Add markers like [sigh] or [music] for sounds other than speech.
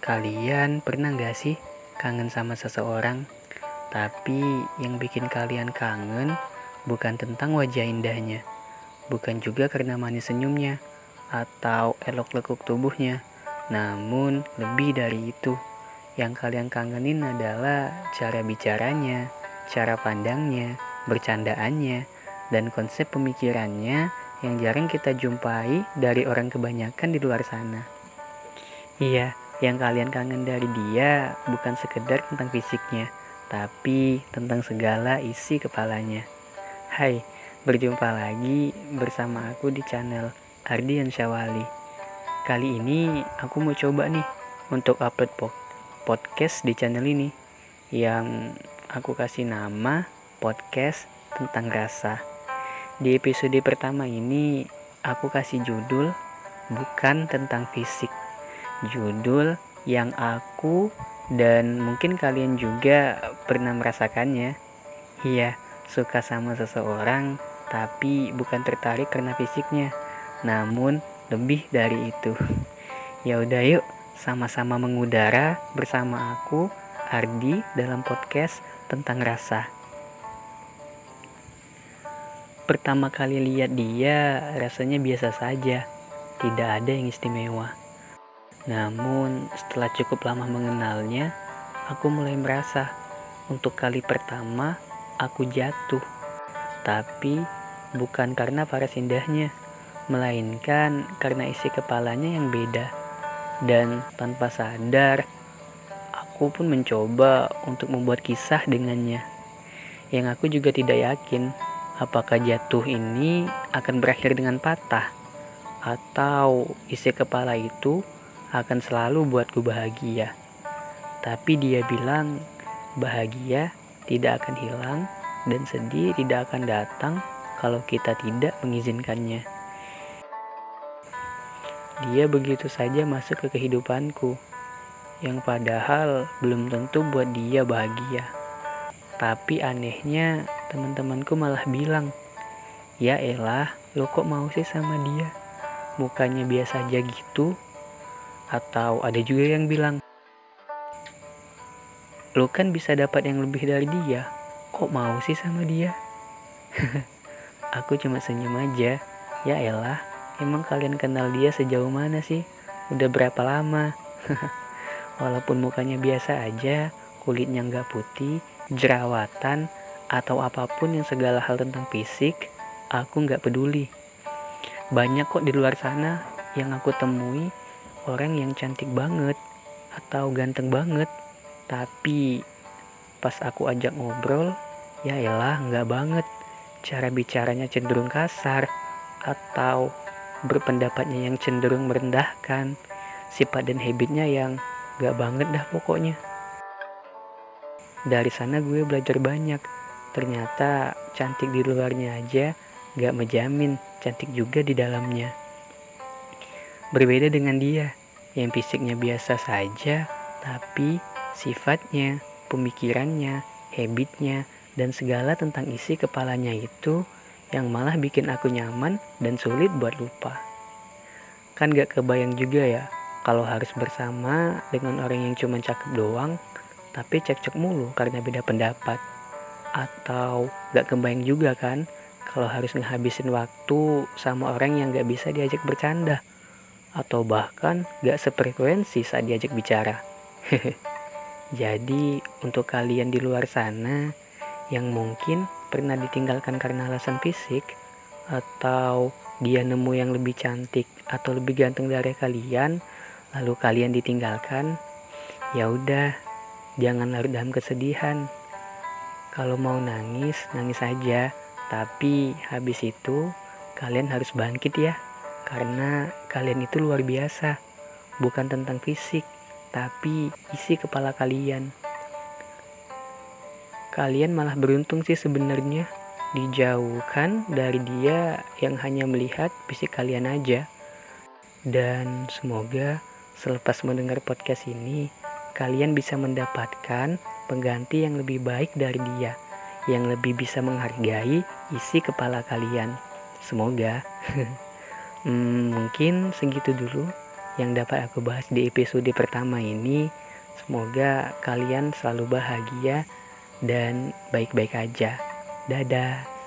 Kalian pernah gak sih kangen sama seseorang, tapi yang bikin kalian kangen bukan tentang wajah indahnya, bukan juga karena manis senyumnya atau elok lekuk tubuhnya, namun lebih dari itu. Yang kalian kangenin adalah cara bicaranya, cara pandangnya, bercandaannya, dan konsep pemikirannya yang jarang kita jumpai dari orang kebanyakan di luar sana. Iya, yang kalian kangen dari dia bukan sekedar tentang fisiknya, tapi tentang segala isi kepalanya. Hai, berjumpa lagi bersama aku di channel Ardian Syawali. Kali ini aku mau coba nih untuk upload podcast di channel ini yang aku kasih nama podcast tentang rasa. Di episode pertama ini aku kasih judul bukan tentang fisik judul yang aku dan mungkin kalian juga pernah merasakannya. Iya, suka sama seseorang tapi bukan tertarik karena fisiknya, namun lebih dari itu. [laughs] Ya udah yuk, sama-sama mengudara bersama aku Ardi dalam podcast tentang rasa. Pertama kali lihat dia, rasanya biasa saja, tidak ada yang istimewa. Namun, setelah cukup lama mengenalnya, aku mulai merasa untuk kali pertama aku jatuh. Tapi bukan karena paras indahnya, melainkan karena isi kepalanya yang beda. Dan tanpa sadar, aku pun mencoba untuk membuat kisah dengannya. Yang aku juga tidak yakin apakah jatuh ini akan berakhir dengan patah atau isi kepala itu akan selalu buatku bahagia. Tapi dia bilang bahagia tidak akan hilang dan sedih tidak akan datang kalau kita tidak mengizinkannya. Dia begitu saja masuk ke kehidupanku, yang padahal belum tentu buat dia bahagia. Tapi anehnya teman-temanku malah bilang, Ya elah, lo kok mau sih sama dia? Mukanya biasa aja gitu, atau ada juga yang bilang, lo kan bisa dapat yang lebih dari dia, kok mau sih sama dia? [laughs] Aku cuma senyum aja, ya elah, emang kalian kenal dia sejauh mana sih? Udah berapa lama? [laughs] Walaupun mukanya biasa aja, kulitnya nggak putih, jerawatan, atau apa pun yang segala hal tentang fisik, aku nggak peduli. Banyak kok di luar sana yang aku temui orang yang cantik banget atau ganteng banget. Tapi pas aku ajak ngobrol ya elah nggak banget. Cara bicaranya cenderung kasar atau berpendapatnya yang cenderung merendahkan. Sifat dan habitnya yang gak banget dah pokoknya. Dari sana gue belajar banyak. Ternyata cantik di luarnya aja gak menjamin cantik juga di dalamnya Berbeda dengan dia yang fisiknya biasa saja, tapi sifatnya, pemikirannya, habitnya, dan segala tentang isi kepalanya itu yang malah bikin aku nyaman dan sulit buat lupa. Kan gak kebayang juga ya kalau harus bersama dengan orang yang cuma cakep doang, tapi cekcok mulu karena beda pendapat. Atau gak kebayang juga kan kalau harus ngehabisin waktu sama orang yang gak bisa diajak bercanda atau bahkan gak sefrekuensi saat diajak bicara. [laughs] Jadi, untuk kalian di luar sana yang mungkin pernah ditinggalkan karena alasan fisik, atau dia nemu yang lebih cantik atau lebih ganteng dari kalian, lalu kalian ditinggalkan, ya udah, jangan larut dalam kesedihan. Kalau mau nangis, nangis aja, tapi habis itu kalian harus bangkit ya karena kalian itu luar biasa, bukan tentang fisik, tapi isi kepala kalian. Kalian malah beruntung sih sebenarnya dijauhkan dari dia yang hanya melihat fisik kalian aja. Dan semoga selepas mendengar podcast ini, kalian bisa mendapatkan pengganti yang lebih baik dari dia, yang lebih bisa menghargai isi kepala kalian. Semoga. [laughs] Hmm, mungkin segitu dulu yang dapat aku bahas di episode pertama ini. Semoga kalian selalu bahagia dan baik-baik aja. Dadah.